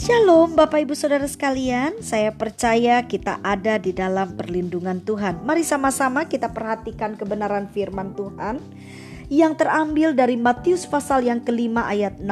Shalom Bapak Ibu Saudara sekalian, saya percaya kita ada di dalam perlindungan Tuhan. Mari sama-sama kita perhatikan kebenaran firman Tuhan yang terambil dari Matius pasal yang kelima ayat 16.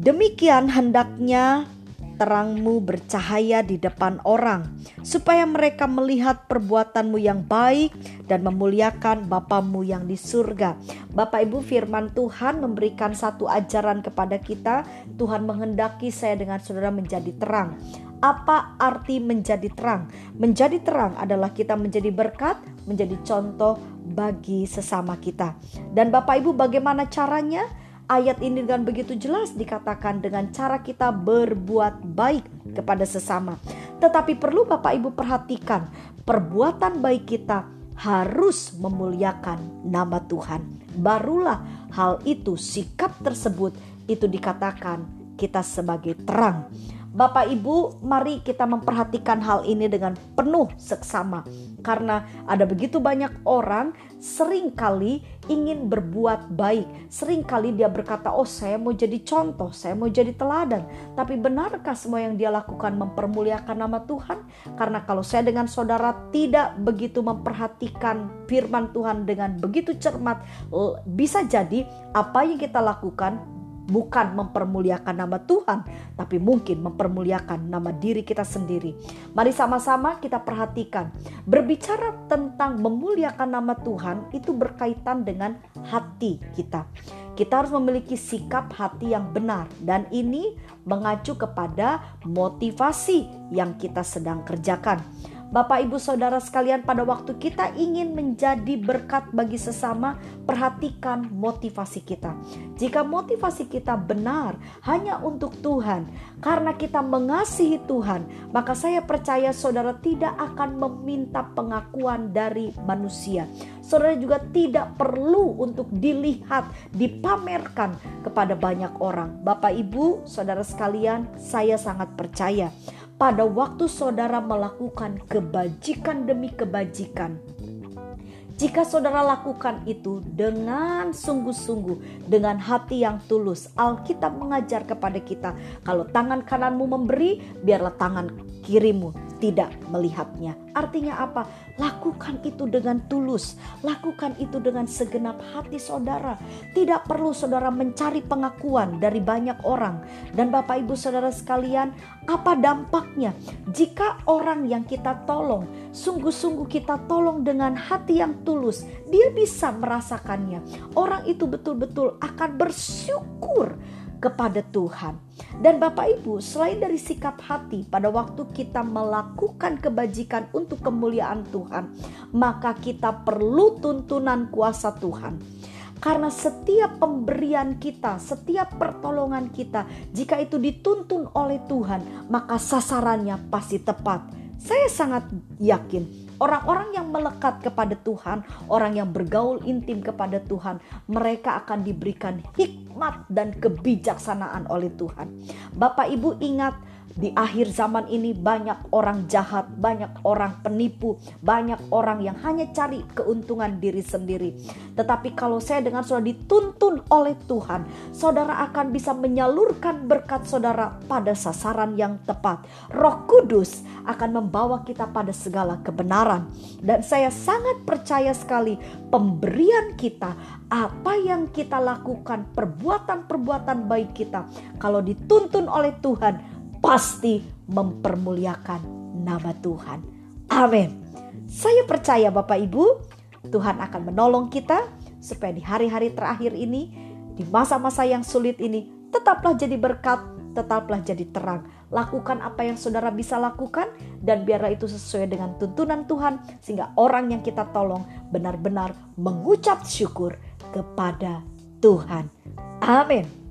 Demikian hendaknya terangmu bercahaya di depan orang, supaya mereka melihat perbuatanmu yang baik dan memuliakan Bapamu yang di surga. Bapak Ibu firman Tuhan memberikan satu ajaran kepada kita, Tuhan menghendaki saya dengan saudara menjadi terang. Apa arti menjadi terang? Menjadi terang adalah kita menjadi berkat, menjadi contoh bagi sesama kita. Dan Bapak Ibu bagaimana caranya? Ayat ini dengan begitu jelas dikatakan dengan cara kita berbuat baik kepada sesama. Tetapi perlu Bapak Ibu perhatikan, perbuatan baik kita harus memuliakan nama Tuhan. Barulah hal itu, sikap tersebut itu dikatakan kita sebagai terang. Bapak Ibu, mari kita memperhatikan hal ini dengan penuh seksama. Karena ada begitu banyak orang sering kali ingin berbuat baik. Seringkali dia berkata, oh saya mau jadi contoh, saya mau jadi teladan. Tapi benarkah semua yang dia lakukan mempermuliakan nama Tuhan? Karena kalau saya dengan saudara tidak begitu memperhatikan firman Tuhan dengan begitu cermat, bisa jadi apa yang kita lakukan bukan mempermuliakan nama Tuhan, tapi mungkin mempermuliakan nama diri kita sendiri. Mari sama-sama kita perhatikan, berbicara tentang memuliakan nama Tuhan itu berkaitan dengan hati kita. Kita harus memiliki sikap hati yang benar, dan ini mengacu kepada motivasi yang kita sedang kerjakan. Bapak, ibu, saudara sekalian, pada waktu kita ingin menjadi berkat bagi sesama, perhatikan motivasi kita. Jika motivasi kita benar hanya untuk Tuhan, karena kita mengasihi Tuhan, maka saya percaya saudara tidak akan meminta pengakuan dari manusia. Saudara juga tidak perlu untuk dilihat, dipamerkan kepada banyak orang. Bapak, ibu, saudara sekalian, saya sangat percaya pada waktu saudara melakukan kebajikan demi kebajikan. Jika saudara lakukan itu dengan sungguh-sungguh, dengan hati yang tulus, Alkitab mengajar kepada kita, kalau tangan kananmu memberi, biarlah tangan kirimu tidak melihatnya. Artinya apa? Lakukan itu dengan tulus, lakukan itu dengan segenap hati saudara. Tidak perlu saudara mencari pengakuan dari banyak orang. Dan Bapak Ibu saudara sekalian, apa dampaknya jika orang yang kita tolong, sungguh-sungguh kita tolong dengan hati yang tulus, dia bisa merasakannya. Orang itu betul-betul akan bersyukur kepada Tuhan. Dan Bapak Ibu, selain dari sikap hati pada waktu kita melakukan kebajikan untuk kemuliaan Tuhan, maka kita perlu tuntunan kuasa Tuhan. Karena setiap pemberian kita, setiap pertolongan kita, jika itu dituntun oleh Tuhan, maka sasarannya pasti tepat. Saya sangat yakin Orang-orang yang melekat kepada Tuhan, orang yang bergaul intim kepada Tuhan, mereka akan diberikan hikmat dan kebijaksanaan oleh Tuhan. Bapak Ibu ingat, di akhir zaman ini banyak orang jahat, banyak orang penipu, banyak orang yang hanya cari keuntungan diri sendiri. Tetapi kalau saya dengan saudara dituntun oleh Tuhan, saudara akan bisa menyalurkan berkat saudara pada sasaran yang tepat. Roh Kudus akan membawa kita pada segala kebenaran. Dan saya sangat percaya sekali pemberian kita, apa yang kita lakukan, perbuatan-perbuatan baik kita, kalau dituntun oleh Tuhan, pasti mempermuliakan nama Tuhan. Amin. Saya percaya Bapak Ibu, Tuhan akan menolong kita supaya di hari-hari terakhir ini, di masa-masa yang sulit ini, tetaplah jadi berkat, tetaplah jadi terang. Lakukan apa yang saudara bisa lakukan dan biarlah itu sesuai dengan tuntunan Tuhan sehingga orang yang kita tolong benar-benar mengucap syukur kepada Tuhan. Amin.